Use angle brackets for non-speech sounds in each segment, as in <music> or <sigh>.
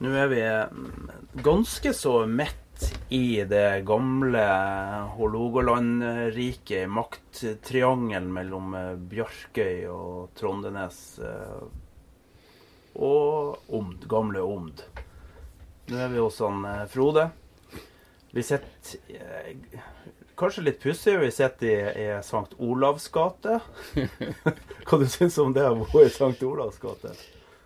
Nå er vi mm, ganske så midt i det gamle Hålogaland-riket, makttriangelen mellom eh, Bjarkøy og Trondenes eh, og Omd, gamle Omd. Nå er vi hos han eh, Frode. Vi sitter Kanskje litt pussig, vi sitter i, i Sankt Olavs gate. <laughs> Hva du syns om det å bo i Sankt Olavs gate?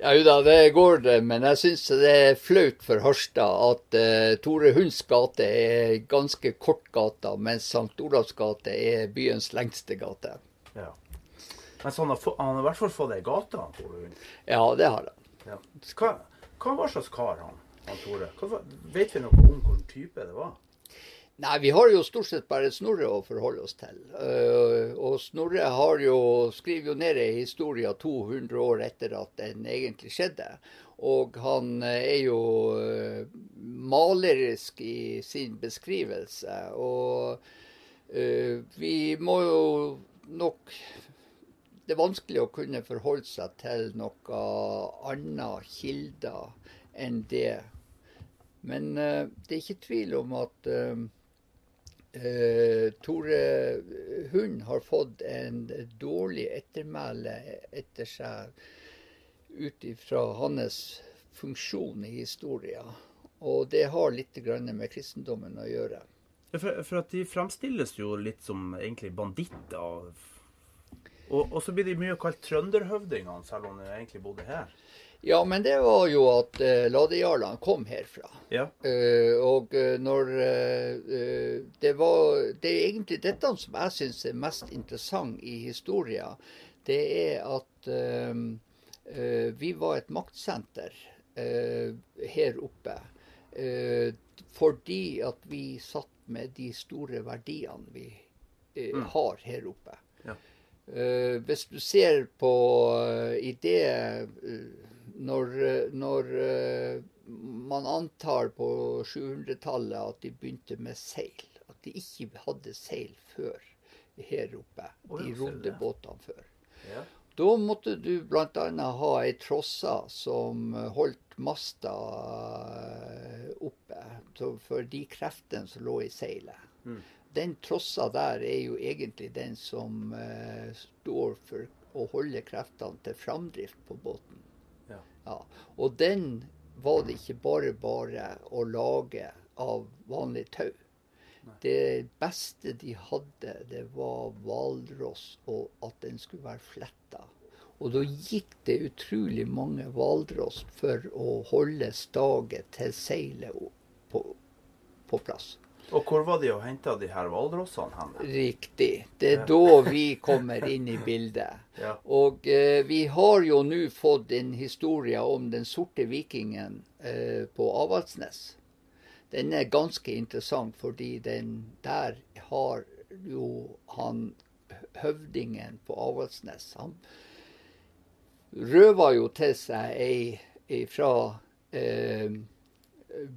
Ja, jo da, det går det, men jeg syns det er flaut for Harstad at uh, Tore Hunds gate er ganske kort gate, mens St. Olavs gate er byens lengste gate. Ja. Men så han har, få, han har i hvert fall fått ei gate, han Tore Hund. Ja, det har han. Ja. Hva, hva var slags kar han, han Tore? Hva, vet vi noe om hvilken type det var? Nei, vi har jo stort sett bare Snorre å forholde oss til. Eh, og Snorre har jo, skriver jo ned ei historie 200 år etter at den egentlig skjedde. Og han eh, er jo eh, malerisk i sin beskrivelse. Og vi må jo nok Det er vanskelig å kunne forholde seg til noe annet kilder enn det. Men det er ikke tvil om at eh, eh, Tore Hund har fått en dårlig ettermæle etter seg ut ifra hans funksjon i historien. Og det har litt med kristendommen å gjøre. For, for at de fremstilles jo litt som egentlig banditter. Og, og så blir de mye kalt trønderhøvdingene, selv om de egentlig bodde her. Ja, men det var jo at uh, ladejarlene kom herfra. Ja. Eh, og eh, når eh, eh, Det var Det er egentlig dette som jeg syns er mest interessant i historien. Det er at eh, eh, vi var et maktsenter eh, her oppe. eh, fordi at vi satt med de store verdiene vi eh, har her oppe. Ja. Eh, hvis du ser på uh, i det eh, når, når eh, man antar på 700-tallet at de begynte med seil, at de ikke hadde seil før her oppe. De rodde båtene før. Ja. Da måtte du bl.a. ha ei trossa som holdt masta eh, oppe for de kreftene som lå i seilet. Mm. Den trossa der er jo egentlig den som eh, står for å holde kreftene til framdrift på båten. Ja. Og den var det ikke bare bare å lage av vanlig tau. Det beste de hadde, det var hvalross, og at den skulle være fletta. Og da gikk det utrolig mange hvalross for å holde staget til seilet på, på plass. Og hvor var de og henta de her hvalrossene hen? Riktig. Det er da vi kommer inn i bildet. <laughs> Ja. Og eh, vi har jo nå fått en historie om den sorte vikingen eh, på Avaldsnes. Den er ganske interessant, fordi den der har jo han høvdingen på Avaldsnes. Han røva jo til seg ei fra eh,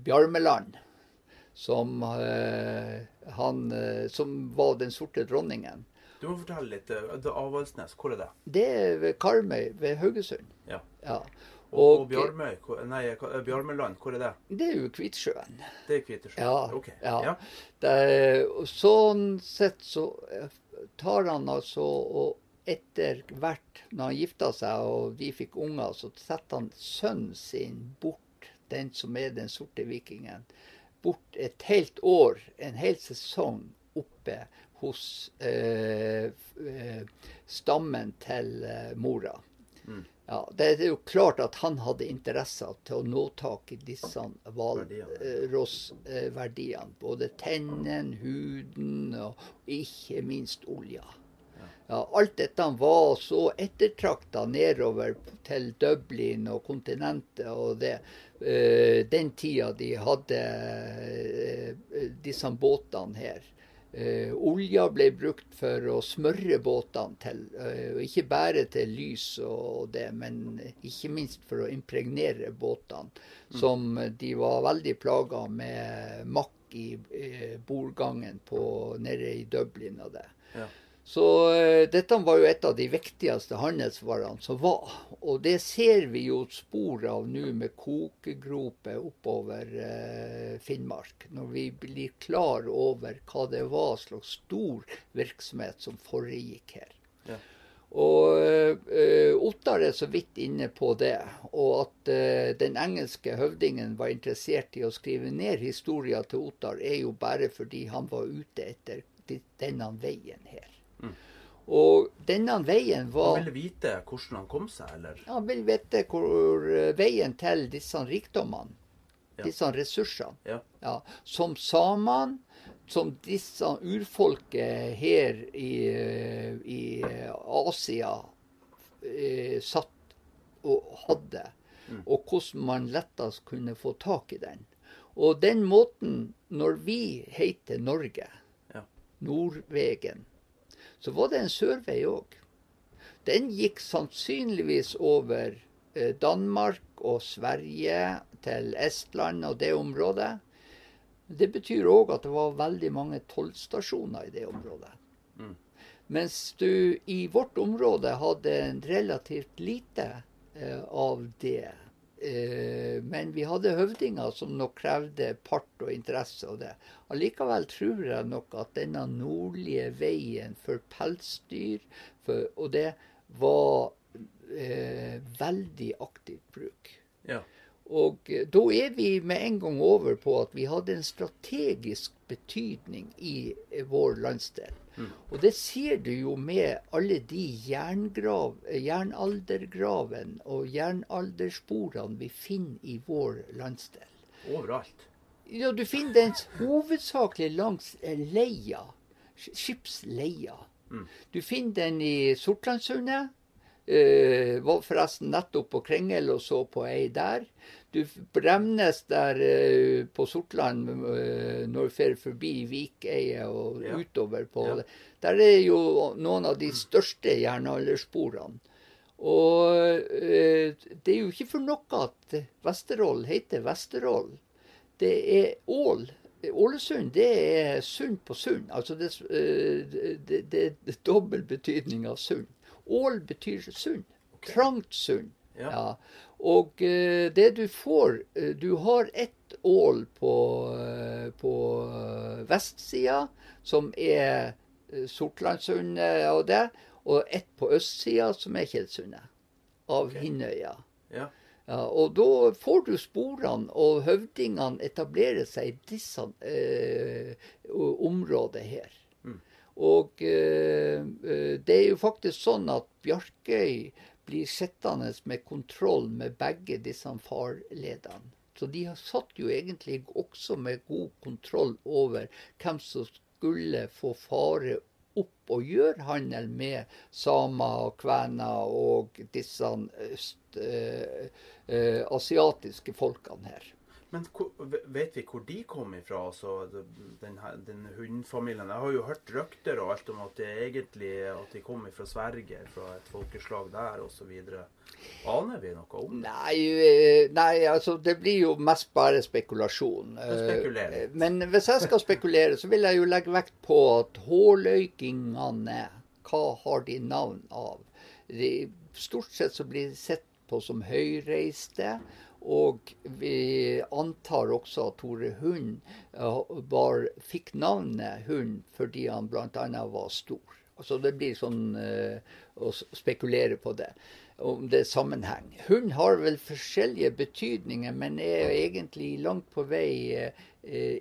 Bjarmeland, som, eh, han, eh, som var den sorte dronningen. Du må fortelle litt. eh, det er Avaldsnes, hvor er det? Det er ved Karmøy ved Haugesund. Ja. Ja. Og, og Bjarmøy, nei, Bjarmøyland, hvor er det? Det er jo Kvitsjøen. Det er Kvitsjøen, Ja. Ok. ja. Ja. Og sånn sett så tar han altså og etter hvert, når han gifta seg og de fikk unger, så setter han sønnen sin bort, den som er den sorte vikingen, bort et helt år, en hel sesong oppe hos eh, eh, stammen til eh, mora. Ja, det er jo klart at han hadde interesser til å nå tak i disse Verdiene. hvalrossverdiene. Både tennen, huden og ikke minst olja. Ja, alt dette var så ettertrakta nedover til Dublin og kontinentet og det. Uh, den tida de hadde uh, disse båtene her. Uh, olja ble brukt for å smøre båtene til, uh, ikke bare til lys og det, men ikke minst for å impregnere båtene, mm. som de var veldig plaga med makk i uh, bordgangen på, nede i Dublin og det. Ja. Så uh, dette var jo et av de viktigste handelsvarene som var. Og det ser vi jo spor av nå med kokegroper oppover uh, Finnmark. Når vi blir klar over hva det var slags stor virksomhet som foregikk her. Ja. Og uh, Ottar er så vidt inne på det. Og at den engelske høvdingen var interessert i å skrive ned historien til Ottar, er jo bare fordi han var ute etter denne veien her. Og denne veien var Han ville vite hvordan han kom seg, eller? Ja, han ville vite hvor eh, veien til disse rikdommene, ja. disse ressursene, ja. Ja, som samene, som disse urfolket her i, eh, i Asia eh, satt og hadde, mm. og hvordan man lettest kunne få tak i den. Og den måten, når vi heter Norge, Nordvegen så var det en sørvei òg. Den gikk sannsynligvis over eh, Danmark og Sverige til Estland og det området. Det betyr òg at det var veldig mange tollstasjoner i det området. Mm. Mens du i vårt område hadde relativt lite eh, av det men vi hadde høvdinger som nok krevde part og interesse av det. Allikevel tror jeg nok at denne nordlige veien for pelsdyr for, og det var eh, veldig aktivt bruk. Ja. Og eh, da er vi med en gang over på at vi hadde en strategisk betydning i eh, vår landsdel. Mm. Og det ser du jo med alle de jernaldergravene og jernaldersporene vi finner i vår landsdel. Overalt. Ja, du finner den hovedsakelig langs leia. Skipsleia. Mm. Du finner den i Sortlandssundet. Uh, var forresten nettopp på Kringel og så på ei der. Du Bremnes der uh, på Sortland uh, når du fer forbi Vikeiet og ja. utover på ja. det. Der er jo noen av de største jernaldersporene. Og det er jo ikke for noe at Vesterålen heter Vesterålen. Det er Ål. Ålesund det er sund på sund. Altså det, det, det er dobbel betydning av sund. Ål betyr sund. Okay. Trangt sund. Ja. ja. Og uh, det du får uh, Du har ett ål på, uh, på vestsida, som er Sortlandssundet og det, og ett på østsida, som er Kjeldsundet. Av okay. Hinnøya. Ja. Ja, og da får du sporene, og høvdingene etablerer seg i disse områdene her. Og eh, eh, det er jo faktisk sånn at Bjarkøy blir sittende med kontroll med begge disse farledene. Så de har satt jo egentlig også med god kontroll over hvem som skulle få fare opp og gjøre handel med samer og kvener og disse øst, øh, øh, asiatiske folkene her. Men vet vi hvor de kom ifra, altså den, den hundefamilien? Jeg har jo hørt røkter og alt om at egentlig at de kom fra Sverige, fra et folkeslag der osv. Aner vi noe om det? Nei, eh, nei, altså det blir jo mest bare spekulasjon. Eh, men hvis jeg skal spekulere, så vil jeg jo legge vekt på at hårløykingene, hva har de navn av? De, stort sett så blir de sett på som høyreiste. Og vi antar også at Tore Hund var, fikk navnet Hund fordi han bl.a. var stor. Så Det blir sånn uh, å spekulere på det, om det er sammenheng. Hund har vel forskjellige betydninger, men er egentlig langt på vei uh,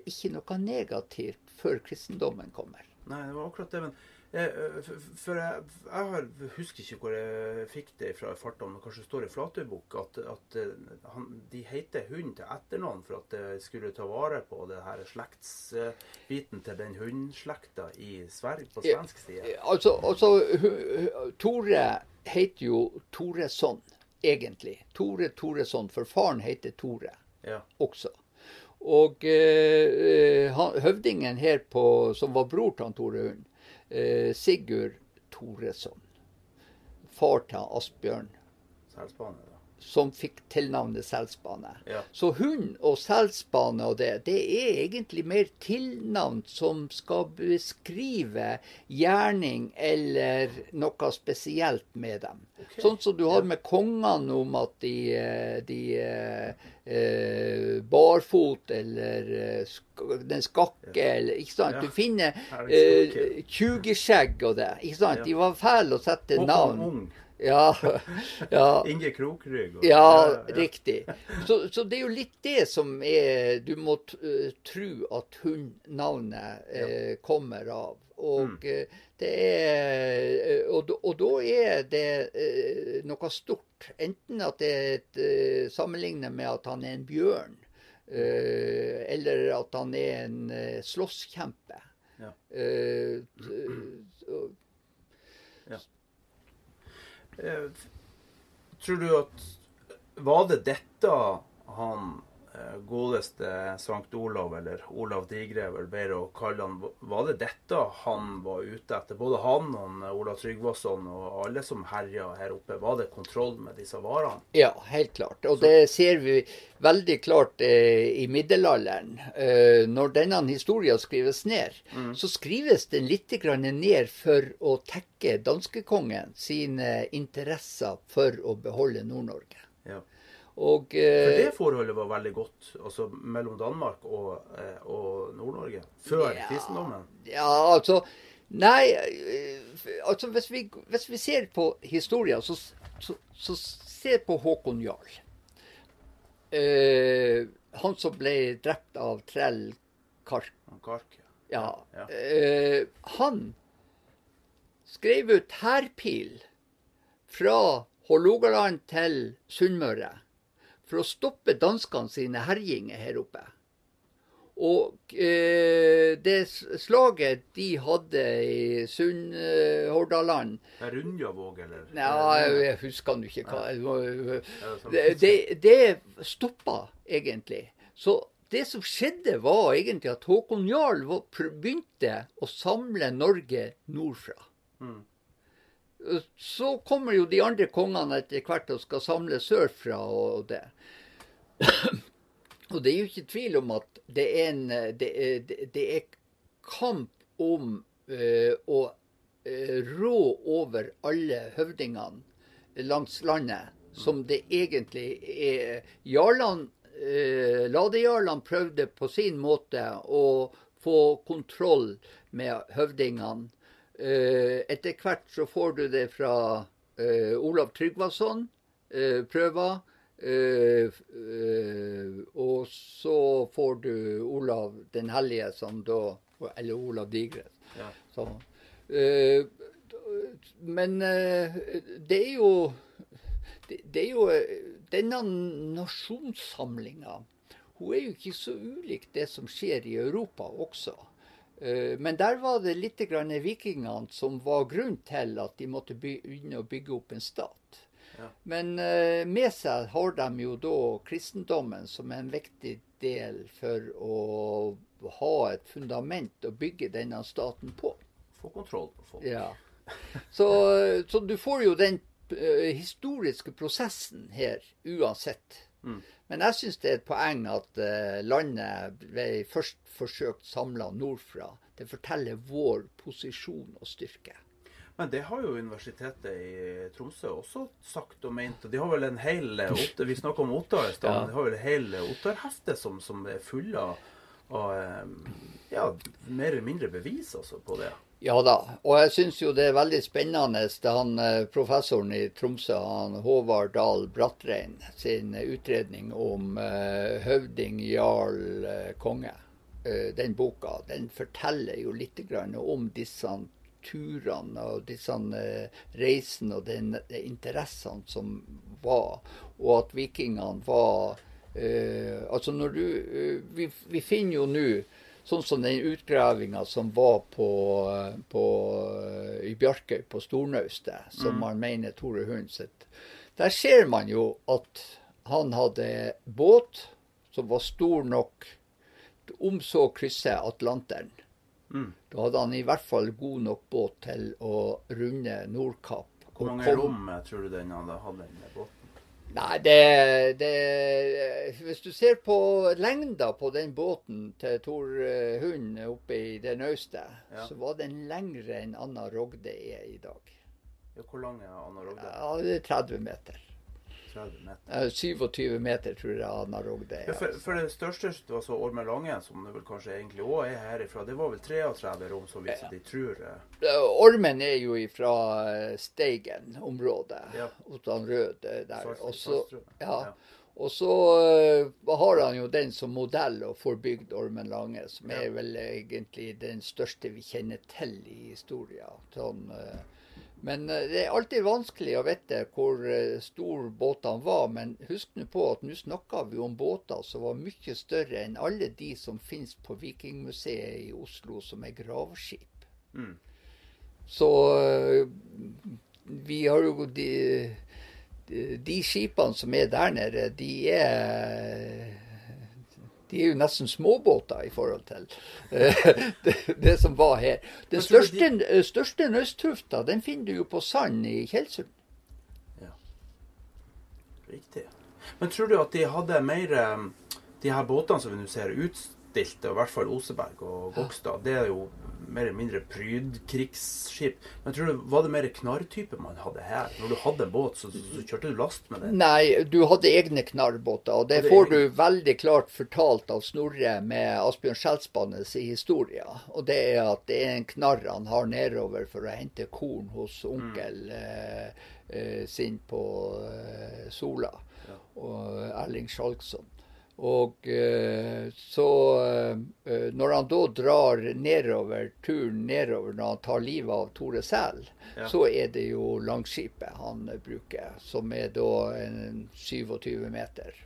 ikke noe negativt før kristendommen kommer. Nei, det var akkurat det. Men Eh, For, for jeg, jeg husker ikke hvor jeg fikk det fra i farta, men kanskje det står i Flatøybukk at, at eh, han, de heter hund til etternavn for at det skulle ta vare på det her slektsbiten til den hundslekta i Sverige, på svensk side. Altså, altså Tore heter jo Toresson, egentlig. Tore Toresson, for faren heter Tore Ja. også. Og eh, høvdingen her på, som var bror til han Tore Hund, eh, Sigurd Toresson, far til Asbjørn, Selspane, da. Som fikk tilnavnet Selsbane. Ja. Så hund og selsbane og det, det er egentlig mer tilnavn som skal beskrive gjerning eller noe spesielt med dem. Okay. Sånn som du har med kongene om at de, eh, de eh, eh, barfot eller eh, den skakke eller Ikke sant? Ja. Du finner er eh, tjugeskjegg og det. Ikke sant? Ja. De var fæle å sette navn. Ja, ja. Inge Krokrygg. og- Ja, riktig. Så, så det er jo litt det som er Du må eh, tro at hundnavnet uh, kommer av. Og mm. det er eh, og, og da er det eh, noe stort. Enten at det er et, uh, sammenlignet med at han er en bjørn, eh, eller at han er en uh, slåsskjempe. Ja. Eh, Eh, Tror du at Var det dette han eh, godeste Sankt Olav, eller Olav Digre, vel bedre å kalle han, var det dette han var ute etter? Både han og Olav Tryggvason og alle som herja her oppe. Var det kontroll med disse varene? Ja, helt klart. Og det ser vi veldig klart eh, i middelalderen. Eh, når denne historien skrives ned, så skrives den litt grann ned for å tekke danskekongen sine interesser for å beholde Nord-Norge. Ja. Og For eh, det forholdet var veldig godt altså mellom Danmark og, eh, og Nord-Norge før Ja. kristendommen. Ja, altså Nei, eh, altså hvis vi, hvis vi ser på historien, så, så, så se på Håkon Jarl. Eh, han som ble drept av Trell Kark. Kark. Ja. Ja. Eh, han skrev ut hærpil fra Hålogaland til Sunnmøre for å stoppe danskene sine herjinger her oppe. Og eh, det slaget de hadde i Sunnhordaland Det er Rundjavåg, eller? Nei, jeg husker nå ikke hva sånn? Det, det, det stoppa egentlig. Så det som skjedde, var egentlig at Håkon Jarl begynte å samle Norge nordfra. Mm. Så kommer jo de andre kongene etter hvert og skal samle sørfra og det. Og det er jo ikke tvil om at det er, en, det er, det- er kamp om uh, å eh, rå over alle høvdingene langs landet, som det egentlig er. Jarlene, uh, Ladejarlene prøvde på sin måte å få kontroll med høvdingene. Eh, etter hvert så får du det fra eh, Olav Tryggvason, eh, prøver. Og så får du Olav den hellige, som da Eller Olav Digre. Ja. Så, eh, men det er jo det, er jo Denne nasjonssamlinga hun er jo ikke så ulik det som skjer i Europa også. Eh, Men der var det litt grann vikingene som var grunn til at de måtte begynne å bygge opp en stat. Ja. Men eh, med seg har de jo da kristendommen som en viktig del for å ha et fundament å bygge denne staten på. Få kontroll på folk. Ja. Så, så du får jo den eh, historiske prosessen her uansett. Mm. Men jeg syns det er et poeng at eh, landet ble først forsøkt samla nordfra. Det forteller vår posisjon og styrke. Men det har jo Universitetet i Tromsø også sagt og ment. og De har vel en hel Vi snakka om Ottar i stad. Ja. De har vel en hel Ottar-hefte som, som er full av, av eh, ja, mer eller mindre bevis altså, på det. Ja da, og jeg syns jo det er veldig spennende det han eh, professoren i Tromsø, han Håvard Dahl Brattrein, sin utredning om uh, høvding, jarl, uh, konge. Uh, den boka den forteller jo litt grann om disse turene og disse reisene og den, de interessene som var, og at vikingene var Altså når du vi, vi, finner jo nå sånn som den utgravinga som var på, på, i Bjarkøy, på Stornaustet, som mm. man mener Tore Hund sitt. Der ser man jo at han hadde båt som var stor nok om så krysse Atlanteren. Mm. Da hadde han i hvert fall god nok båt til å runde Nordkapp. Hvor mange rom tror du den hadde hatt, den båten? Nei, det, det, Hvis du ser på lengda på den båten til Tor eh, Hund oppe i det naustet, ja. så var den lengre enn Anna Rogde er i dag. Ja, hvor lang er Anna Rogde? Ja, det er 30 meter. 30 meter. 27 meter, tror jeg han har rogd det. Ja, for, for, det største, altså Ormen Lange, som det vel kanskje egentlig òg er herifra, det var vel 33 rom, så vidt ja. de tror? Eh. Ormen er jo fra eh, Steigen-området, ja. Ottan Rød eh, der. Og så, ja. Og så uh, har han jo den som modell og får bygd Ormen Lange, som er vel egentlig den største vi kjenner til i historien. Sånn, uh, men eh, det er alltid vanskelig å vite hvor eh, stor båtene var. Men husk nå på at nå snakker vi om båter som var mye større enn alle de som finnes på Vikingmuseet i Oslo, som er gravskip. Mm. Så eh, vi har jo de, de, de skipene som er der nede, de er de er jo nesten småbåter i forhold til uh, <laughs> det, det, som var her. Den største, største nøsttufta den finner du jo på Sand i Tjeldsund. Ja. Riktig. Men tror du at de hadde mer De her båtene som vi nå ser utstilte, i hvert fall Oseberg og Gokstad, det er jo mer eller mindre prydkrigsskip. Men tror du, Var det mer knarrtype man hadde her? Når du hadde en båt, så, så, kjørte du last med det? Nei, du hadde egne knarrbåter. Og det, det får du veldig klart fortalt av Snorre med Asbjørn Skjeldsbannes historie. Og det er at det er en knarr han har nedover for å hente korn hos onkel mm. eh, eh, sin på eh, Sola. Ja. Og Erling Skjalgsson. Og eh, så eh, Når han da drar nedover, turen nedover når han tar livet av Tore Sæl, ja. så er det jo Langskipet han bruker, som er da en 27 meter.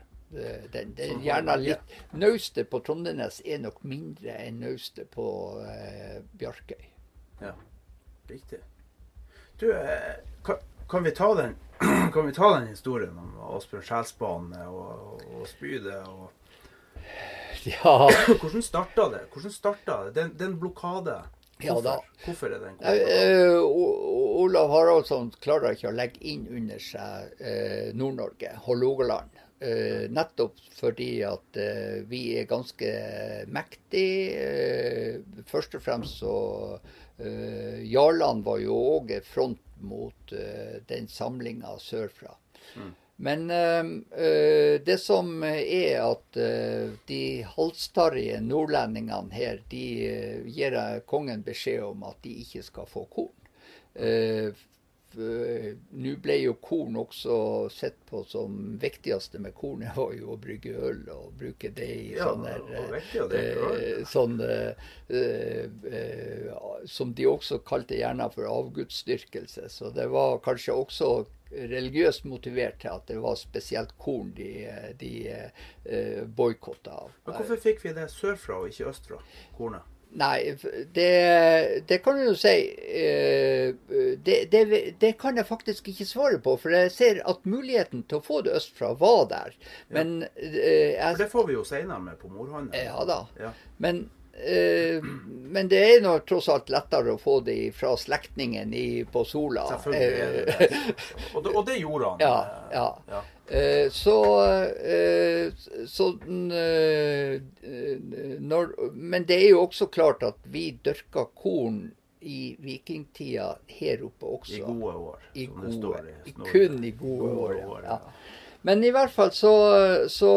Den, den gjerne litt Naustet på Trondenes er nok mindre enn naustet på eh, Bjarkøy. Ja, riktig. Du, eh, kan, kan vi ta den <clears throat> kan vi ta den historien om Asbjørn Sjælsbane og, og spydet? Og... Ja. <coughs> Hvordan starta det? Hvordan starta det? Den, den blokade? Hvorfor? Ja, Hvorfor er den blokade? Uh, Olav Haraldsson klarer ikke å legge inn under seg uh, Nord-Norge, Hålogaland. Uh, nettopp fordi at uh, vi er ganske mektige. Uh, først og fremst så Jarland var jo òg front mot den samlinga sørfra. Mm. Men øh, det som er at øh, de halstarrige nordlendingene her, de gir kongen beskjed om at de ikke skal få korn. Nå ble jo korn også sett på som viktigste med kornet var jo å brygge øl og bruke det i ja, sånne, sånne Som de også kalte gjerne for avgudsdyrkelse. Så det var kanskje også religiøst motivert til at det var spesielt korn de, de uh, boikotta. Men hvorfor fikk vi det sørfra og ikke østfra? Kornet? Nei, det, det, kan du jo si eh, det, det, det, kan jeg faktisk ikke svare på. For jeg ser at muligheten til å få det østfra var der. Men ja. Eh, For det får vi jo seinere med på morhånda. Ja da. Ja. Men, eh, men, det er nå tross alt lettere å få det fra slektningen på Sola. Selvfølgelig. og, og, det, gjorde han. <laughs> Ja. ja. ja. Eh, så, eh, så eh, når, Men det er jo også klart at vi dyrka korn i vikingtida her oppe også. I gode år. I gode, i kun i gode, gode år. år ja. Men i hvert fall så, så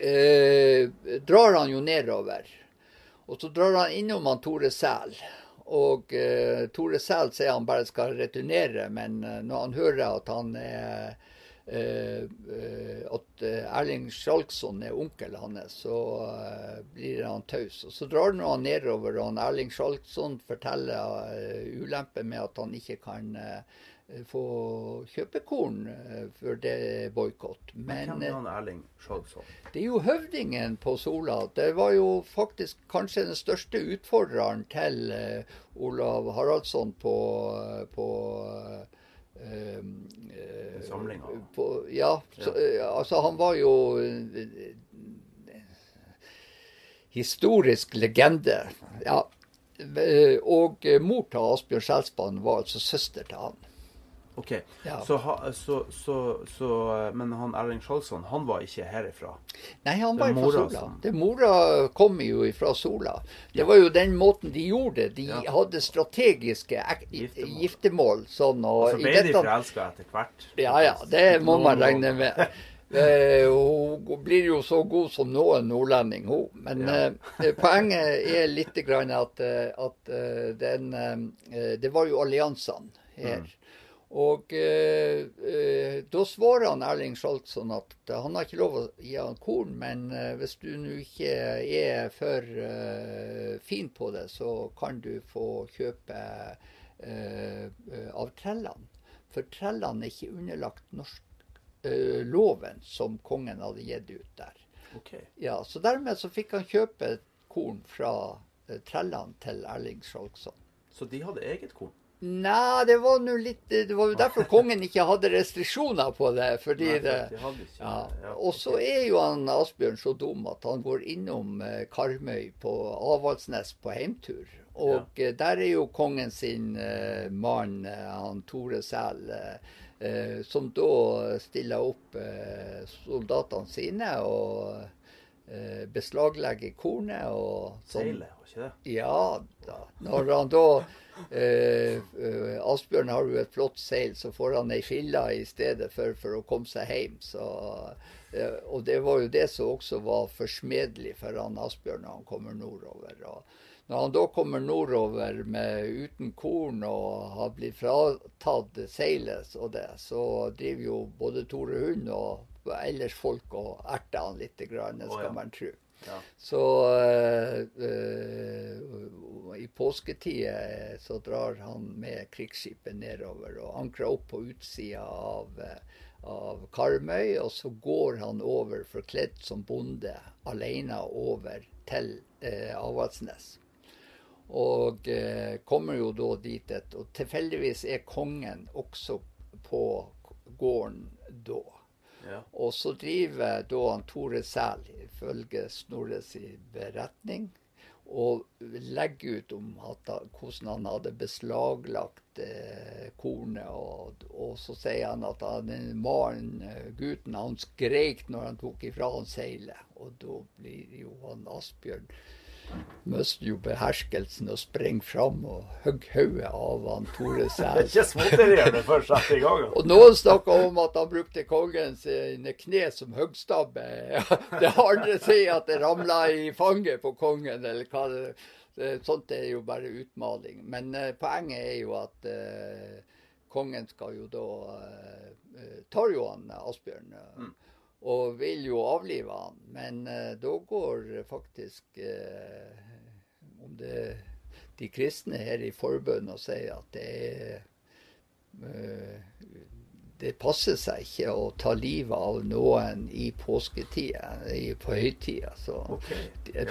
eh, drar han jo nedover. Og så drar han innom han Tore Sæl. Og eh, Tore Sæl sier han bare skal returnere, men når han hører at han er eh, eh, at Erling Skjalgsson er onkel hans, så blir han taus. Og Så drar han nedover, og Erling Skjalgsson forteller ulempen med at han ikke kan få kjøpe korn for det boikott. Men, hvem er han Erling Skjalgsson? Det er jo høvdingen på Sola. Det var jo faktisk kanskje den største utfordreren til Olav Haraldsson på, på eh, Samlinga? Ja, så, eh, altså han var jo eh, historisk legende. Ja. Og mor til Asbjørn Skjelsbanen var altså søster til han. OK. Ja. Så, så, så, så, Men han Erling Skjoldsson, han var ikke herifra? Nei, han var fra Sola. Som... Det Mora kom jo fra Sola. Det ja. var jo den måten de gjorde det. De ja. hadde strategiske giftermål. giftermål sånn, og, så ble dette... de forelska etter hvert? Ja ja, det må man regne med. <laughs> Eh, hun blir jo så god som noen nordlending, hun. Men ja. eh, poenget er litt grann at, eh, at eh, den eh, Det var jo alliansene her. Mm. Og eh, eh, da svarer han Erling Skjalgsson at han har ikke lov å gi han korn, men eh, hvis du nå ikke er for eh, fin på det, så kan du få kjøpe eh, av trellene. For trellene er ikke underlagt norsk eh, loven som kongen hadde gitt ut der. Okay. Ja, Så dermed så fikk han kjøpe korn fra trellene til Erling Skjalgsson. Så de hadde eget korn? Nei, det var nå litt Det var jo derfor kongen ikke hadde restriksjoner på det. fordi Nei, det, ja. Og så er jo han Asbjørn så dum at han går innom eh, Karmøy på Avaldsnes på heimtur. Og ja. Eh, der er jo kongen sin uh, mann, han Tore Sæl, uh, som da stiller opp uh, soldatene sine og beslaglegger kornet. og sånn. Seilet, var ikke det? Ja da. Når han da Eh, eh, Asbjørn har jo et flott seil, så får han ei fille i stedet for, for, å komme seg hjem. Så, eh, og det var jo det som også var forsmedelig for han Asbjørn når han kommer nordover. Og når han da kommer nordover med, uten korn og har blitt fratatt seilet og det, så driver jo både Tore Hund og ellers folk og erter han litt, grann, skal man tro. Ja. Så uh, i påsketida så drar han med krigsskipet nedover og ankrer opp på utsida av, av Karmøy. Og så går han over forkledd som bonde alene over til uh, Avaldsnes. Og uh, kommer jo da dit. Og tilfeldigvis er kongen også på gården da. Og så driver da han Tore Sæl, ifølge Snorres beretning, og legger ut om at, hvordan han hadde beslaglagt eh, kornet. Og, og, så sier han at han, mannen, eh, gutten, han skreik når han tok ifra han seilet. Og da blir jo han Asbjørn mister jo beherskelsen og springer fram og hogger hodet av han Tore <laughs> Sæl. Det ikke småtterierne før satte i gang. og noen snakker om at han brukte kongen sine kne som hoggstabbe. <laughs> Det andre sier at det ramla i fanget på kongen, eller hva det Sånt er jo bare utmaling. Men uh, poenget er jo at uh, kongen skal jo da tar jo han Asbjørn. Mm og vil jo avlive han. Men eh, da går faktisk eh, om det de kristne her i forbønn og sier at det er uh, det passer seg ikke å ta livet av noen i påsketida, på høytida. Så okay.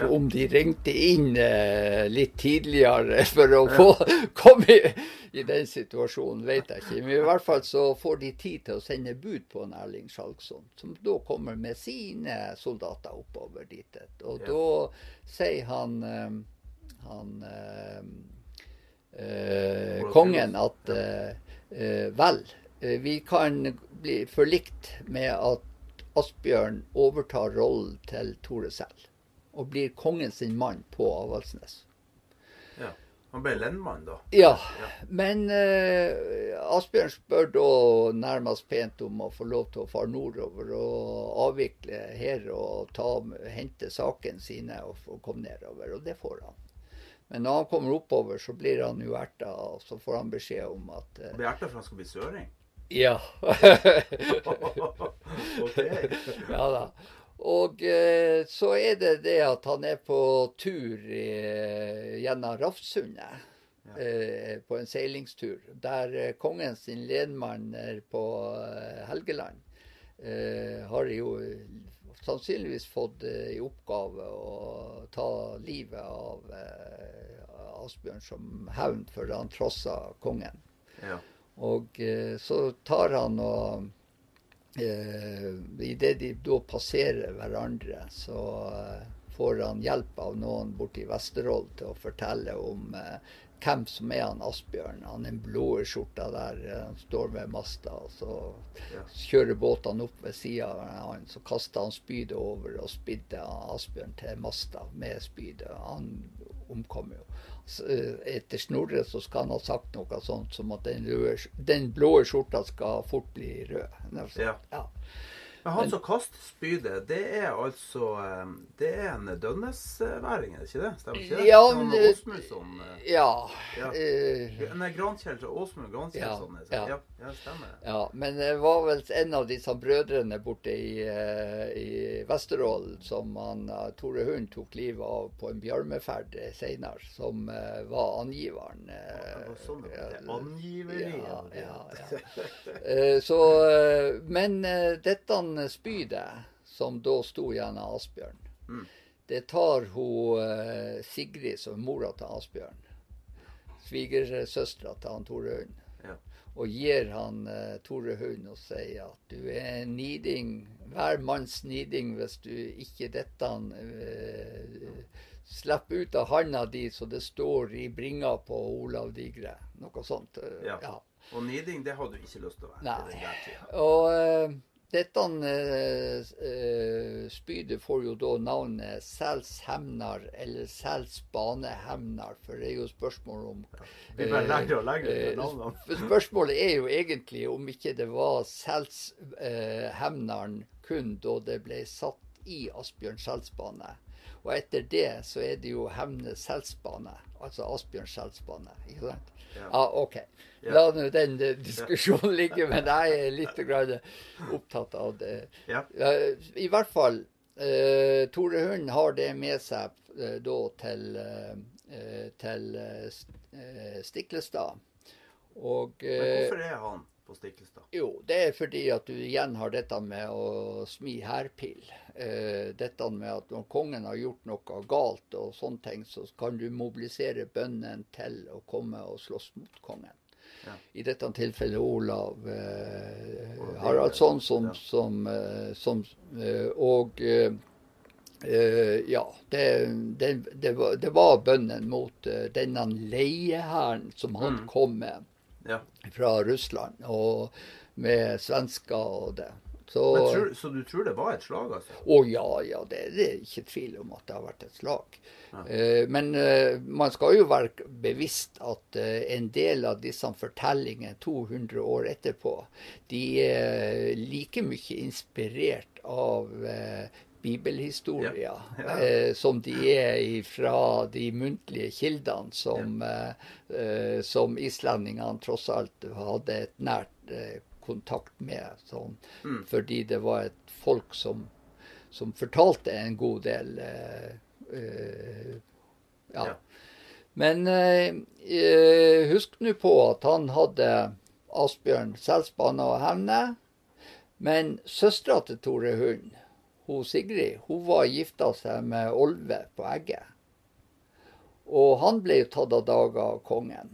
om de ringte inn eh, litt tidligere <laughs> for å få <laughs> komme i, i, den situasjonen, vet jeg ikke. Men i hvert fall så får de tid til å sende bud på en Erling Skjalgsson, som da kommer med sine soldater oppover dit. Og ja. da sier han, eh, han eh, eh, kongen at eh, vel vi kan bli forlikt med at Asbjørn overtar rollen til Tore selv, og blir kongen sin mann på Avaldsnes. Ja. Han ble lendmann, da? Ja. ja. Men eh, Asbjørn spør da nærmest pent om å få lov til å fare nordover og avvikle her og ta, hente sakene sine og, og komme nedover. Og det får han. Men når han kommer oppover, så blir han jo erta, og så får han beskjed om at eh, Blir erta for han skal bli søring? Ja. <laughs> <laughs> ja da. Og eh, så er det det at han er på tur eh, gjennom Rafsundet. Eh, på en seilingstur. Der eh, kongen sin lenmann er på eh, Helgeland eh, har jo sannsynligvis fått i oppgave å ta livet av Asbjørn som hevn for han trossa kongen. Ja. Og eh, så tar han og eh, Idet de da passerer hverandre, så eh, får han hjelp av noen borte i Vesterålen til å fortelle om eh, hvem som er han Asbjørn. Han er en blå skjorta der, eh, han står ved masta. og Så Ja. kjører båtene opp ved sida av han, så kaster han spydet over og spidde Asbjørn til masta med spydet. Han omkom jo. Eh, etter Snorre så skal han ha sagt noe sånt som at den, røde, den blå skjorta skal fort bli rød. Ja. Ja. Men han som kaster spydet, det er altså eh, Det er en dønnesværing, er det ikke det? Stemmer ikke det? Ja, men- det som eh, Ja. Ja. eh, Nei, Grankjell Åsmund Grankjellsson. Ja, Ja, ja. ja. stemmer. Ja, men det var vel en av disse brødrene borte i, i Vesterålen som han, Tore Hund tok livet av på en bjørmeferd seinere, som var angiveren. Ja, sånn det var. Er angiveri. ja, ja, ja. <laughs> Så, men eh, dette spydet som da sto igjen av Asbjørn, Mm. det tar hun eh, Sigrid, som er mora til Asbjørn, svigersøstera til han Tore Hund, Ja. og gir han eh, Tore Hund og sier at du er niding, hver manns niding hvis du ikke dette uh, slipper ut av handa di så det står i bringa på Olav Digre. Noe sånt. eh, Ja. ja. Og niding, det hadde du ikke lyst til å være. Nei. Og eh, dette eh, eh, spydet får jo da navnet Selshemnar eller Selsbanehemnar, for det er jo spørsmål om Vi bare legger og legger eh, navnene. Spørsmålet er jo egentlig om ikke det var Selshemnaren kun da det ble satt i Asbjørn Selsbane. Og etter det så er det jo Hemne Selsbane, altså Asbjørn Selsbane. Ikke sant? Ja. Ja, OK. La nå den eh, diskusjonen ligge, men jeg er litt opptatt av det. Ja. I hvert fall, uh, Tore Hund har det med seg uh, da til, uh, til Stiklestad. Og Men hvorfor er han på Stiklestad? jo, det er fordi at du igjen har dette med å smi hærpil. Eh, dette med at når kongen har gjort noe galt og sånne ting, så kan du mobilisere bøndene til å komme og slåss mot kongen. Ja. I dette tilfellet Olav eh, Haraldsson, som, ja. som, eh, som eh, Og eh, ja, det, det, det, var, det var bønnen mot denne leiehæren som han Mm. kom med Ja. fra Russland, og med svensker og det. Så, tror, så du tror det var et slag, altså? å ja, ja, det, det er ikke tvil om at det har vært et slag. Eh, men eh, man skal jo være bevisst at eh, en del av disse fortellingene 200 år etterpå, de er like mye inspirert av eh, bibelhistorier Ja, ja. eh, som de er fra de muntlige kildene som, ja. eh, som islendingene tross alt hadde et nært eh, kontakt med. Sånn, Mm. Fordi det var et folk som, som fortalte en god del eh, eh, ja. Men eh, eh, husk nå på at han hadde Asbjørn Selsbane og Hevne. Men søstera til Tore Hund, hun Sigrid, hun var gifta seg med Olve på Egge. Og han ble jo tatt av dage av kongen.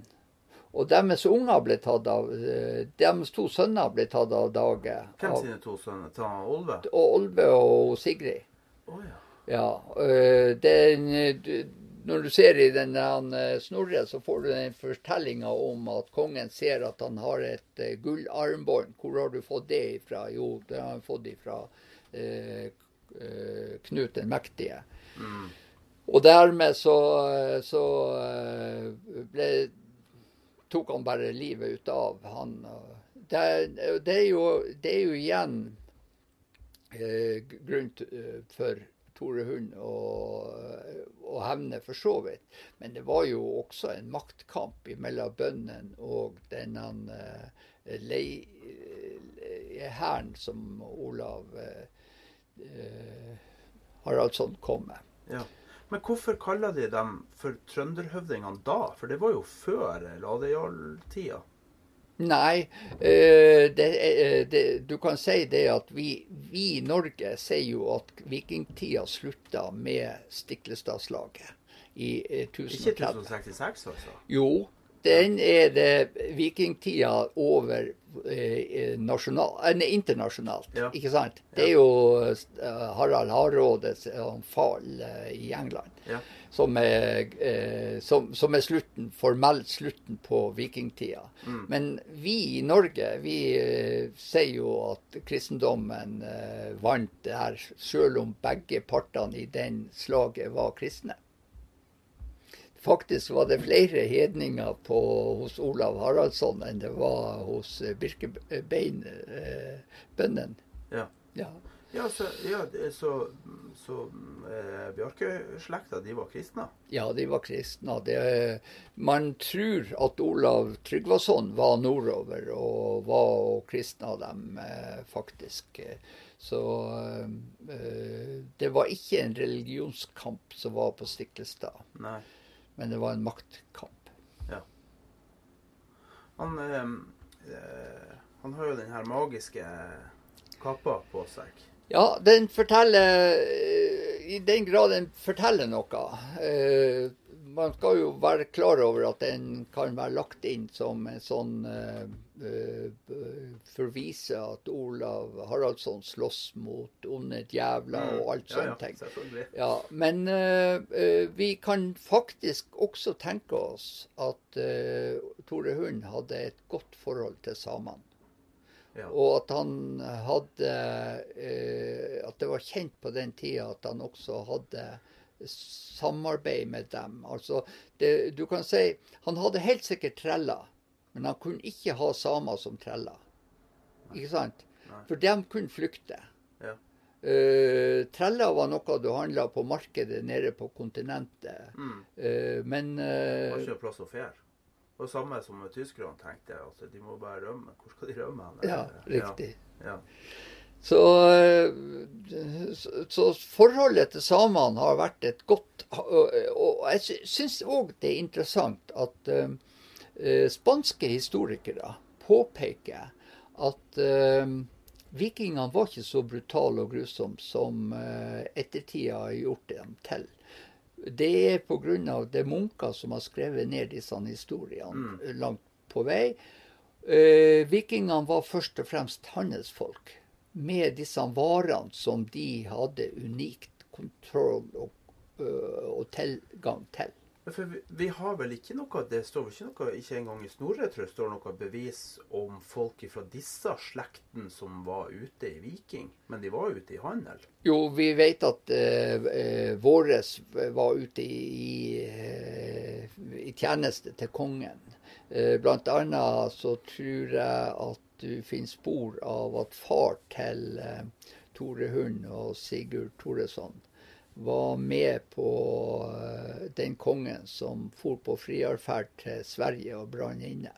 Og deres unger ble tatt av eh, Deres to sønner ble tatt av dage Hvem av sine to sønner? Ta Olve? og Olve og Sigrid. Å ja. Ja. øh, den, du- når du ser i den Snorre, så får du den fortellinga om at kongen ser at han har et gullarmbånd. Hvor har du fått det ifra? Jo, det har han fått ifra Knut den mektige. Mm. Og dermed så, så øh, ble, tok han bare livet ut av han. Det, det, er, jo, det er jo igjen eh, grunn eh, for Tore Hund å, å hevne, for så vidt. Men det var jo også en maktkamp mellom bøndene og denne eh, hæren som Olav eh, Haraldsson kom med. Ja. Men hvorfor kaller de dem for trønderhøvdingene da? For det var jo før Ladejarl-tida. Nei, eh, det, eh, det, du kan si det at vi, vi, i Norge sier jo at vikingtida slutta med Stiklestadslaget i 1030. Ikke 1066, altså? Jo, den er det vikingtida over eh, nasjonal, eh, internasjonalt. Ja. Ikke sant? Det er jo uh, Harald Hardrådes fall uh, i England ja. som, er, uh, som, som, er, slutten, formelt slutten på vikingtida. Mm. Men vi i Norge vi sier jo at kristendommen vant det her, selv om begge partene i den slaget var kristne. Faktisk var det flere hedninger på, hos Olav Haraldsson enn det var hos eh, Birkebeinbønnen. Ja. ja. Ja, så, ja, så, så eh, Bjarke-slekta, de var kristne? Ja, de var kristne. Det, man tror at Olav Tryggvason var nordover og var og kristna dem, eh, faktisk. Så eh, det var ikke en religionskamp som var på Stiklestad. Nei. Men det var en maktkamp. Ja. Han, øh, eh, han har jo den her magiske kappa på seg. Ja, den forteller I den grad den forteller noe. Eh, man skal jo være klar over at den kan være lagt inn som en sånn uh, uh, For å vise at Olav Haraldsson slåss mot onde djevler og alt sånne ja, ja, ting. Ja, men uh, vi kan faktisk også tenke oss at Tore Hund hadde et godt forhold til samene. Ja. Og at han hadde At det var kjent på den tida at han også hadde samarbeid med dem. Altså, det, du kan si Han hadde helt sikkert treller, men han kunne ikke ha samer som treller. Ikke sant? Nei. For de kunne flykte. Ja. Uh, treller var noe du handla på markedet nede på kontinentet. Mm. Uh, men uh, Det var ikke plass å fære. Det var samme som tyskerne tenkte. Altså, de må bare rømme. Hvor skal de rømme? Ja, riktig. Ja. Ja. Så, så, forholdet til samene har vært et godt Og jeg syns òg det er interessant at spanske historikere påpeker at uh, vikingene var ikke så brutale og grusomme som uh, ettertida har gjort dem til. Det er pga. det munker som har skrevet ned disse historiene mm. langt på vei. Vikingene var først og fremst handelsfolk med disse varene som de hadde unikt kontroll og, og tilgang til. For vi, vi, har vel ikke noe Det står vel ikke noe, ikke engang i Snorre tror jeg, står noe bevis om folk fra disse slekten som var ute i viking, men de var ute i handel? Jo, vi vet at eh, uh, våres var ute i, uh, i, tjeneste til kongen. Eh, blant annet så tror jeg at du finner spor av at far til eh, Tore Hund og Sigurd Toresson var med på eh, den kongen som for på friarferd til Sverige og brann inne.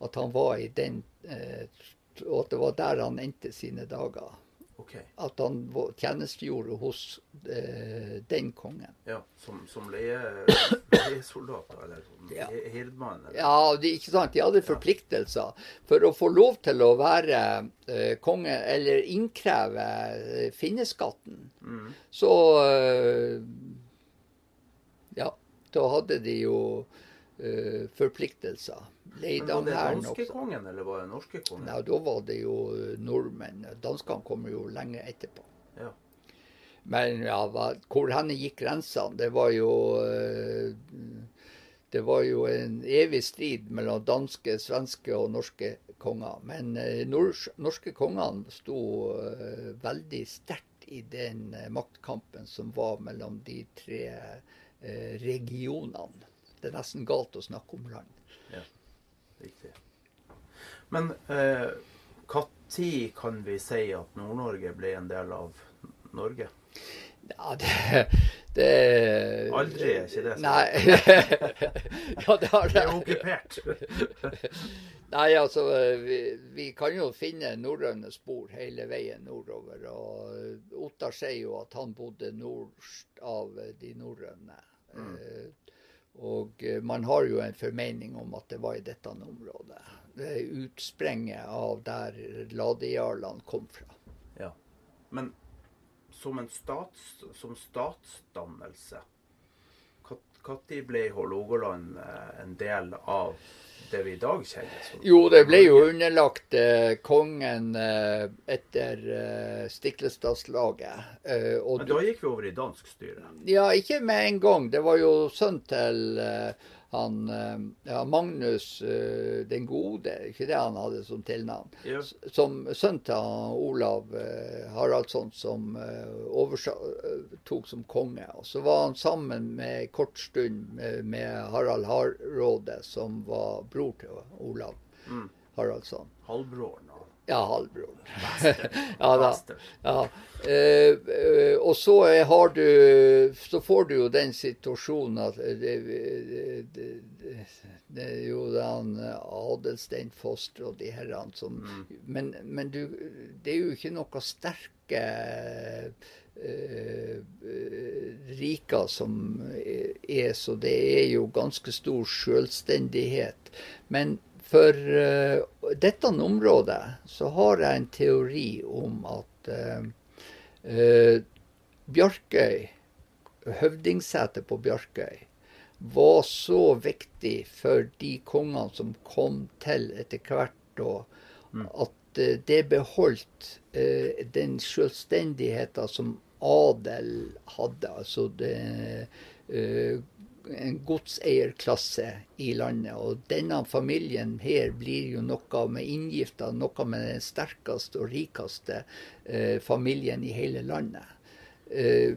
At han var i den eh, at det var der han endte sine dager. Okay. At han tjenestegjorde hos eh, den kongen. Ja, Som, som leiesoldater, eller som ja. herdmann? Ja, de, ikke sant? de hadde forpliktelser. For å få lov til å være eh, konge, eller innkreve eh, finneskatten, mm. så eh, Ja, da hadde de jo eh, forpliktelser. Men var det danske kongen, eller var det norske kongen? Nei, Da var det jo nordmenn. Danskene kommer jo lenge etterpå. Ja. Men ja, hvor henne gikk grensene? Det var jo uh, det var jo en evig strid mellom danske, svenske og norske konger. Men nors norske kongene sto uh, veldig sterkt i den uh, maktkampen som var mellom de tre uh, regionene. Det er nesten galt å snakke om land. Ja. Riktig. Men når eh, kan vi si at Nord-Norge ble en del av Norge? Ja, det, det <laughs> Aldri er ikke det sånn. Nei. <laughs> ja, det har Det er okkupert. <laughs> Nei, altså, vi, vi kan jo finne norrøne spor hele veien nordover. Og Ottar sier jo at han bodde nordst av de norrøne. Eh, Og eh, man har jo en formening om at det var i dette området. Det er utsprenget av der ladejarlene kom fra. Ja. Men som stats, som statsdannelse Når ble Hålogaland eh, en del av det vi i dag kjenner som Jo, det ble jo underlagt eh, kongen eh, etter eh, Stiklestadslaget. Eh, Men da gikk vi over i dansk styre. Ja, ikke med en gang. Det var jo sønn til eh, han eh, ja, Magnus den gode, ikke det han hadde som tilnavn. Ja. Som sønn til Olav Haraldsson som eh, som konge. Og så var han sammen med kort stund med, med Harald Hardråde, som var bror til Olav Mm. Haraldsson. Halvbroren og Ja, halvbroren. <laughs> Ja da. Ja. Eh, eh, og så har du Så får du jo den situasjonen at det, det, det, det, det er jo den Adelstein Foster og de herrene som men, men du, det er jo ikke noe sterke eh, eh, som er, så det er jo ganske stor selvstendighet. Men for eh, dette området så har jeg en teori om at Bjarkøy, høvdingsetet på Bjarkøy, var så viktig for de kongene som kom til etter hvert, da, at eh, det beholdt eh, den selvstendigheten som adel hadde. Altså det, eh, en godseierklasse i landet. Og denne familien her blir jo noe med inngifta, noe med den sterkeste og rikeste eh, familien i hele landet. Eh,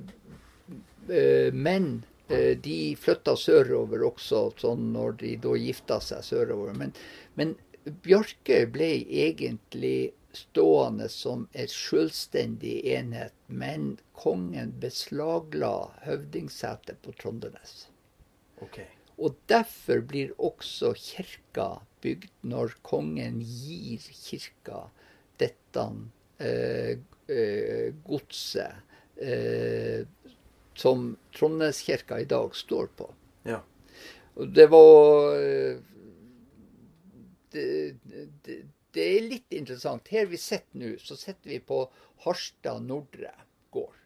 eh, men eh, de flytta sørover også, sånn når de da gifta seg sørover. Men, men Bjarke ble egentlig stående som en selvstendig enhet, men kongen beslagla høvdingsetet på Trondenes. Okay. Og derfor blir også kirka bygd når kongen gir kirka dette eh, eh, godset eh, som Trondheimskirka i dag står på. Ja. Og det var eh, det, det, det er litt interessant. Her vi sitter nå, så sitter vi på Harstad Nordre gård.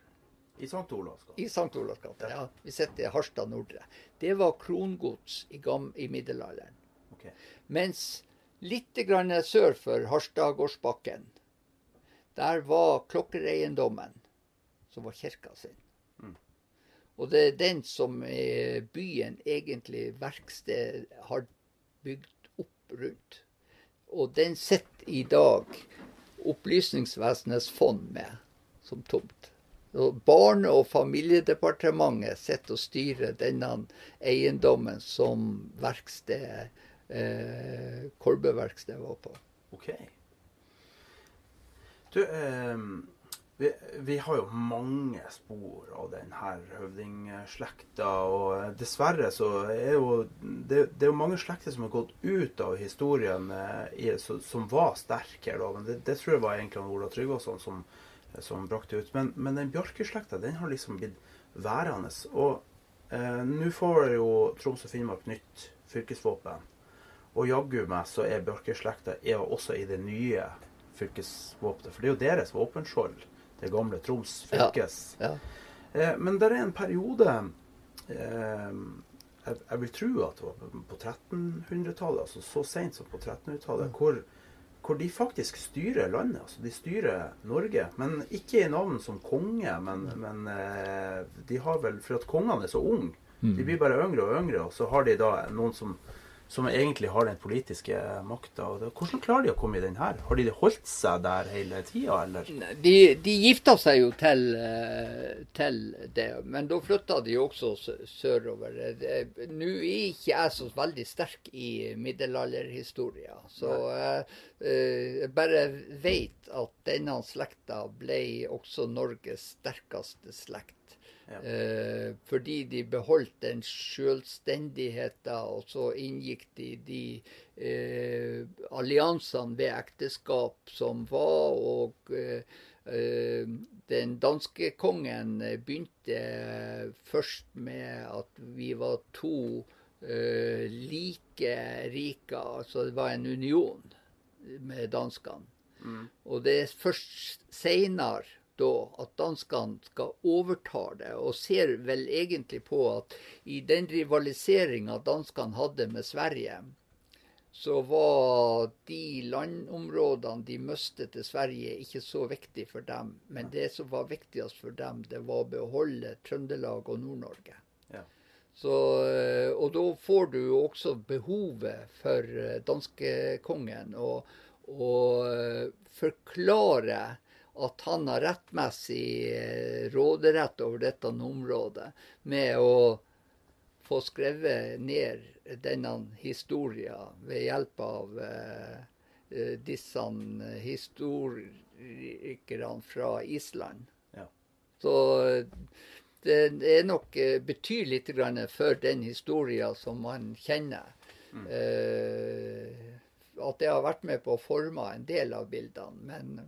I St. Olavs gate. I St. Olavs gate. Ja, vi sitter i Harstad Nordre. Det var krongods i, gam, i middelalderen. Okay. Mens litt grann sør for Harstadgårdsbakken, der var klokkereiendommen, som var kirka sin. Og det er den som eh, byen egentlig verksted har bygd opp rundt. Og den sitter i dag Opplysningsvesenets fond med som tomt. Og Barne- og familiedepartementet sitter og styrer denne eiendommen som verkstedet, eh, Kolbeverkstedet var på. OK. Du, eh, vi, vi har jo mange spor av denne høvdingslekta, og dessverre så er jo det, det er jo mange slekter som har gått ut av historien eh, i, som var sterke. Men det, det tror jeg var egentlig Ola Tryggvason som, som brakte ut. Men, men den Bjarke-slekta, den har liksom blitt værende. Og eh, nå får jo Troms og Finnmark nytt fylkesvåpen. Og jaggu meg så er Bjørke-slekta også i det nye fylkesvåpenet. For det er jo deres våpenskjold, det gamle Troms fylkes. Ja. Eh, men det er en periode eh, jeg, vil tro at det var på- på 1300-tallet, altså så sent som på 1300-tallet, hvor, hvor de faktisk styrer landet. altså De styrer Norge. Men ikke i navn som konge, men, men eh, de har vel For at kongene er så unge. De blir bare yngre og yngre, og så har de da noen som som egentlig har den politiske makta. Hvordan klarer de å komme i den her? Har de holdt seg der hele tida, eller? De, de gifta seg jo til, eh, til, det, men da flytta de også sørover. Nå er ikke jeg så veldig sterk i middelalderhistoria, så jeg, jeg bare vet at denne slekta ble også Norges sterkeste slekt. Eh, fordi de beholdt den selvstendigheten, og så inngikk de de eh, alliansene ved ekteskap som var. Og eh, eh den danske kongen begynte først med at vi var to eh, like rike, Altså det var en union med danskene. Mm. Og det er først seinere da at danskene skal overta det, og ser vel egentlig på at i den rivaliseringa danskene hadde med Sverige, så var de landområdene de mistet til Sverige, ikke så viktig for dem. Men det som var viktigst for dem, det var å beholde Trøndelag og Nord-Norge. Ja. Eh, og da får du jo også behovet for eh, danskekongen å eh, forklare at han har rettmessig eh, råderett over dette området med å få skrevet ned denne historien ved hjelp av eh, eh disse historikerne fra Island. Ja. Så det, er nok betyr litt for den historien som man kjenner. Mm. Eh, at det har vært med på å forme en del av bildene. Men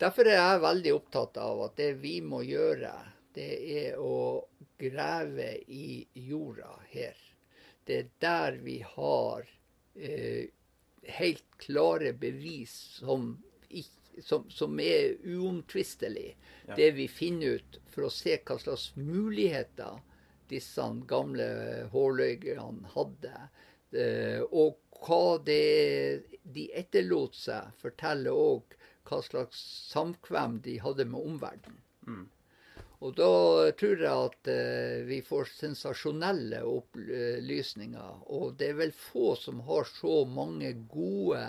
Derfor er jeg veldig opptatt av at det vi må gjøre, det er å grave i jorda her. Det er der vi har eh, helt klare bevis som, som, som er uomtvistelige. Ja. Det vi finner ut for å se hva slags muligheter disse gamle hårløygerne hadde. Eh, og hva det de etterlot seg, forteller òg hva slags samkvem de hadde med omverdenen. Mm. Og da tror jeg at eh, vi får sensasjonelle opplysninger. Og det er vel få som har så mange gode,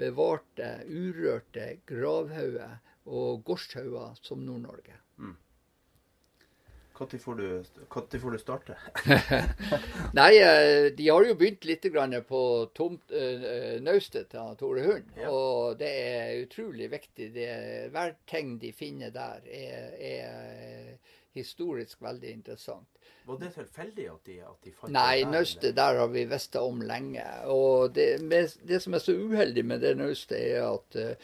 bevarte, urørte gravhauger og gårdshauger som Nord-Norge. Mm. Når får, får, du starte? <laughs> Nei, eh, de har jo begynt litt på tomt, uh, naustet til Tore Hund. Ja. Og det er utrolig viktig. Det, hver ting de finner der, er, er historisk veldig interessant. Var det tilfeldig at de, at de fant Nei, det? Nei, naustet der har vi visst om lenge. Og det, det, som er så uheldig med det naustet, er at Eh,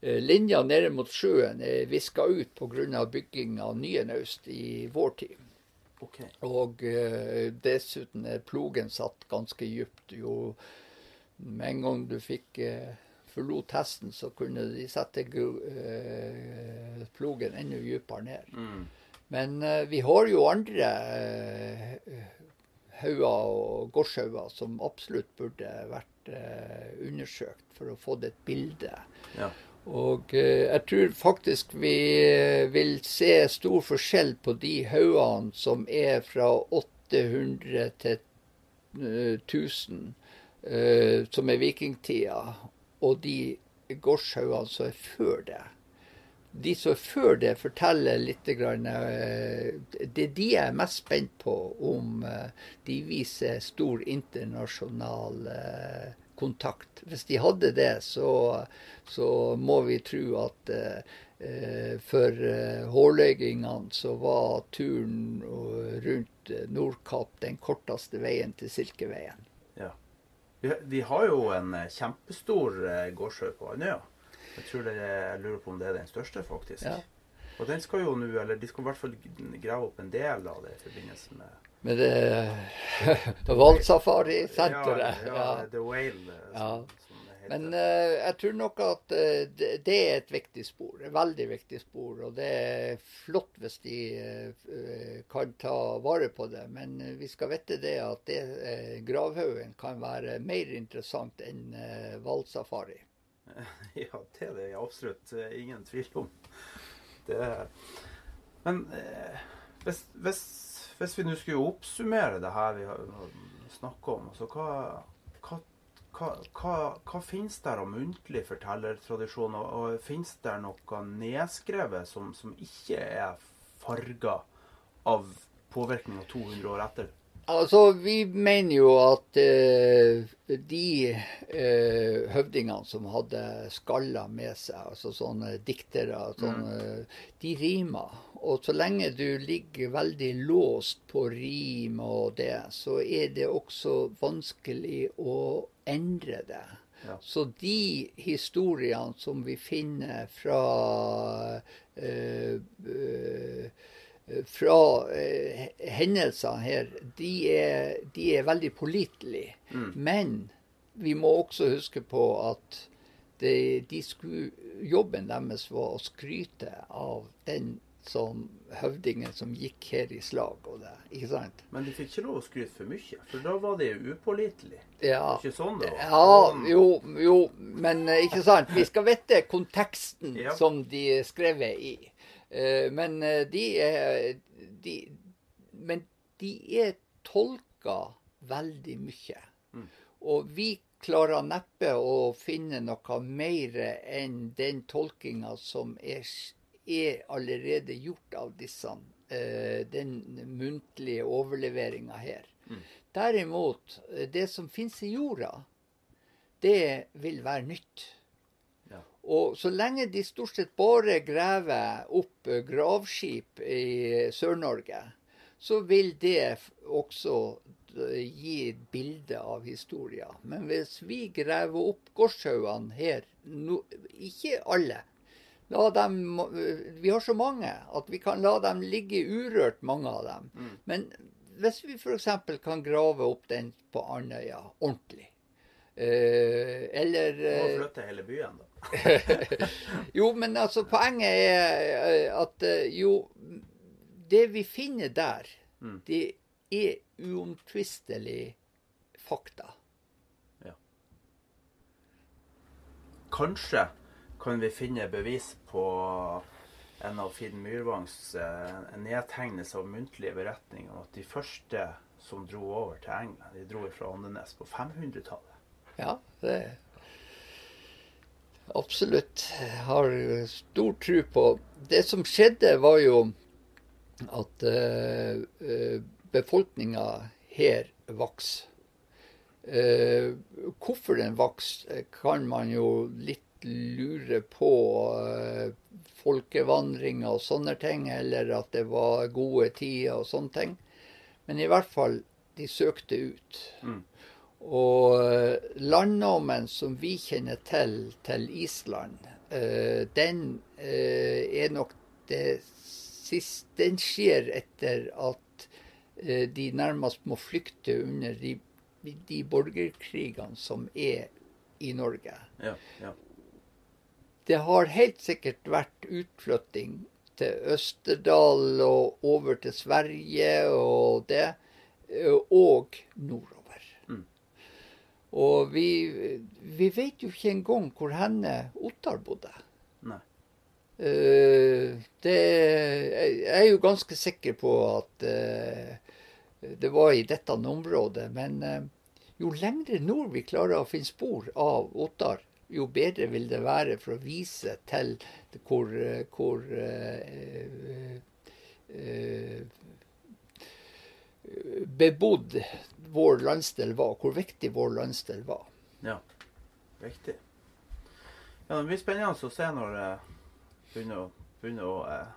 linja nede mot sjøen er viska ut pga. bygging av nye naust i vår tid. Okay. Og uh, dessuten er plogen satt ganske dypt. Jo med en gang du fikk uh, forlot hesten, så kunne de sette plogen enda dypere ned. Mm. Men vi har jo andre hauger og gårdshauger som absolutt burde vært undersøkt for å få et bilde. Ja. Og eh, jeg tror faktisk vi eh, vil se stor forskjell på de haugene som er fra 800 til 1000, eh, som er vikingtida, og de gårdshaugene som er før det. De som er før det, forteller litt grann, Det de er mest spent på, om de viser stor internasjonal kontakt. Hvis de hadde det, så, så må vi tro at eh, for eh, hårløygingene så var turen rundt Nordkapp den korteste veien til Silkeveien. Ja. Vi, har jo en eh, kjempestor eh, gårdsjø på Andøya. Jeg tror det, jeg lurer på om det er den største, faktisk. Ja. Og den skal jo nå, eller de skal i hvert fall grave opp en del av det i forbindelse med med det <laughs> Valsafari-senteret. Ja, ja, The Whale. Eh, ja. Men uh, jeg tror nok at uh, det, det, er et viktig spor. Et veldig viktig spor. Og det er flott hvis de uh, kan ta vare på det. Men vi skal vite det at det, gravhaugen kan være mer interessant enn hvalsafari. <laughs> Ja, det er det absolutt ingen tvil om. Det, men hvis, hvis hvis vi nå skulle oppsummere det her vi har snakka om, altså hva, hva, hva, hva, hva finnes der av muntlig fortellertradisjon? Og, og finnes det noe nedskrevet som, som ikke er farga av påvirkninga 200 år etter? Altså, vi mener jo at eh, de eh, høvdingene som hadde skaller med seg, altså sånne diktere, sånne, de rimer. Og så lenge du ligger veldig låst på rim og det, så er det også vanskelig å endre det. Ja. Så de historiene som vi finner fra eh, eh, fra eh, hendelsene her, de er, de er veldig pålitelige. Men vi må også huske på at de, de skulle, jobben deres var å skryte av den som høvdingen som gikk her i slag. og det, ikke sant? Men de fikk ikke lov å skryte for mye, for da var det jo upålitelig. Ja. Ikke sånn det var? Ja, jo, jo, men eh, ikke sant. Vi skal vite konteksten Ja. som de er skrevet i. Eh, Men eh, de er de, Men de er tolka veldig mye. Og vi klarer neppe å finne noe mer enn den tolkinga som er, er allerede gjort av disse. eh, Den muntlige overleveringa her. Derimot, eh, det som finnes i jorda, det vil være nytt. Og så lenge de stort sett bare graver opp eh, gravskip i Sør-Norge, så vil det også eh, gi et bilde av historien. Men hvis vi graver opp gårdshaugene her, no, ikke alle dem, eh, vi har så mange at vi kan la dem ligge urørt, mange av dem. Men hvis vi f.eks. kan grave opp den på Andøya ordentlig, eh, eller Må flytte hele byen, da. <laughs> jo, men altså, poenget er eh, at eh, jo Det vi finner der, Mm. det er uomtvistelig fakta. Kanskje kan vi finne bevis på en av Finn Myrvangs eh, nedtegnelse av muntlige beretninger om at de første som dro over til England, de dro fra Andenes på 500-tallet. Ja, det Absolutt. Har stor tro på Det som skjedde, var jo at uh, befolkninga her vokste. Uh, hvorfor den vokste, kan man jo litt lure på. uh, folkevandringer og sånne ting, eller at det var gode tider og sånne ting. Men i hvert fall, de søkte ut. Og eh, som vi kjenner til til Island, eh, den eh, er nok det siste Den skjer etter at de nærmest må flykte under de, de borgerkrigene som er i Norge. Ja, ja. Det har helt sikkert vært utflytting til Østerdal og over til Sverige og det, og nordover. Og vi, vi vet jo ikke engang hvor henne Ottar bodde. Nei. Uh, det, jeg er jo ganske sikker på at uh, det var i dette området, men uh, jo lengre nord vi klarer å finne spor av Ottar, jo bedre vil det være for å vise til hvor, hvor bebodd vår landsdel var, hvor viktig vår landsdel var. Ja, viktig. Ja, det blir spennende å se når det begynner å, begynner å, eh,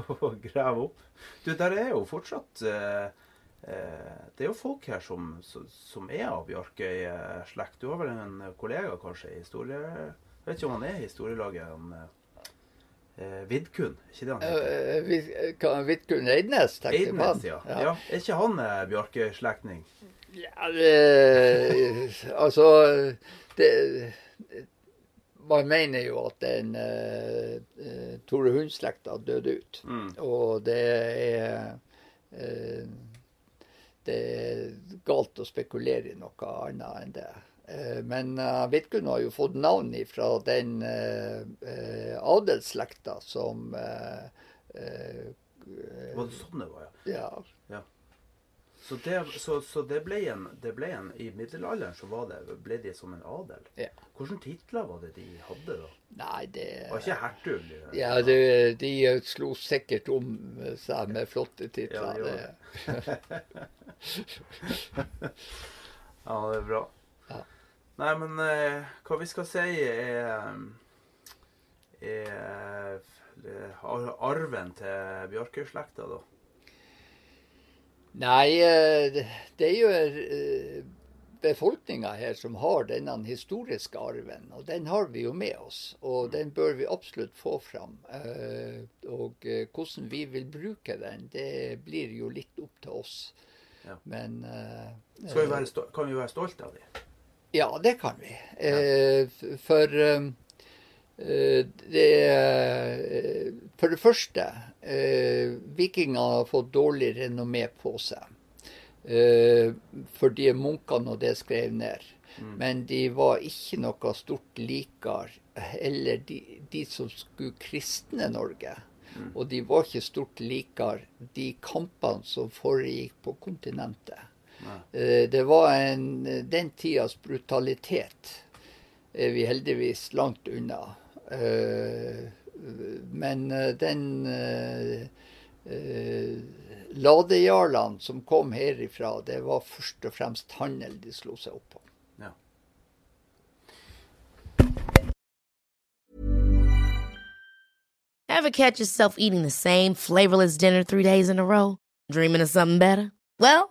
å, <laughs> å grave opp. Du, der er jo fortsatt eh, eh, Det er jo folk her som- som er av Bjarkøy-slekt. Du har vel en kollega kanskje i historie... Jeg vet ikke om han er i historielaget. Han, eh, Vidkun, ikke det han heter? Eh, Vidkun Eidnes, tenker jeg på. Eidnes, ja. ja. Er ikke han eh, Bjarkøy-slektning? Ja, det, altså det, Man mener jo at den uh, Tore Hund-slekta døde ut. Mm. Og det er uh, Det er galt å spekulere i noe annet enn det. Eh, men uh, Vidkun har jo fått navn fra den uh, adelsslekta som eh, eh, eh, Var det sånn det var, ja? ja. ja. Så, det, så, så det, ble en, det ble en I middelalderen så var det, ble de som en adel. Ja. Hvilke titler var det de hadde da? Nei, det var ikke hertug? Ja, det, de slo sikkert om seg med flotte titler. Ja, det. <laughs> Ja, det er bra. Nei, men eh, hva vi skal si er, er, er arven til Bjarkøy-slekta, da? Nei, eh, det- det er jo eh, befolkninga her som har denne historiske arven, og den har vi jo med oss. Og den bør vi absolutt få fram. Eh, Og eh, hvordan vi vil bruke den, det blir jo litt opp til oss. Ja. Men eh, Skal vi være kan vi være stolte av dem? Ja, det kan vi. Eh, For eh, eh, det eh, For det første, eh, vikingene har fått dårlig renommé på seg. Eh, fordi munkene og det skrev ned. Men de var ikke noe stort likere, eller de, de som skulle kristne Norge. Og de var ikke stort likere de kampene som foregikk på kontinentet. Eh, Det var en, den tidas brutalitet er vi heldigvis langt unna. Eh, Men eh, den eh, eh, Ladejarlene som kom herifra, det var først og fremst handel de slo seg opp på. Ja. Ever catch yourself eating the same flavorless dinner three days in a row? Dreaming of something better? Well,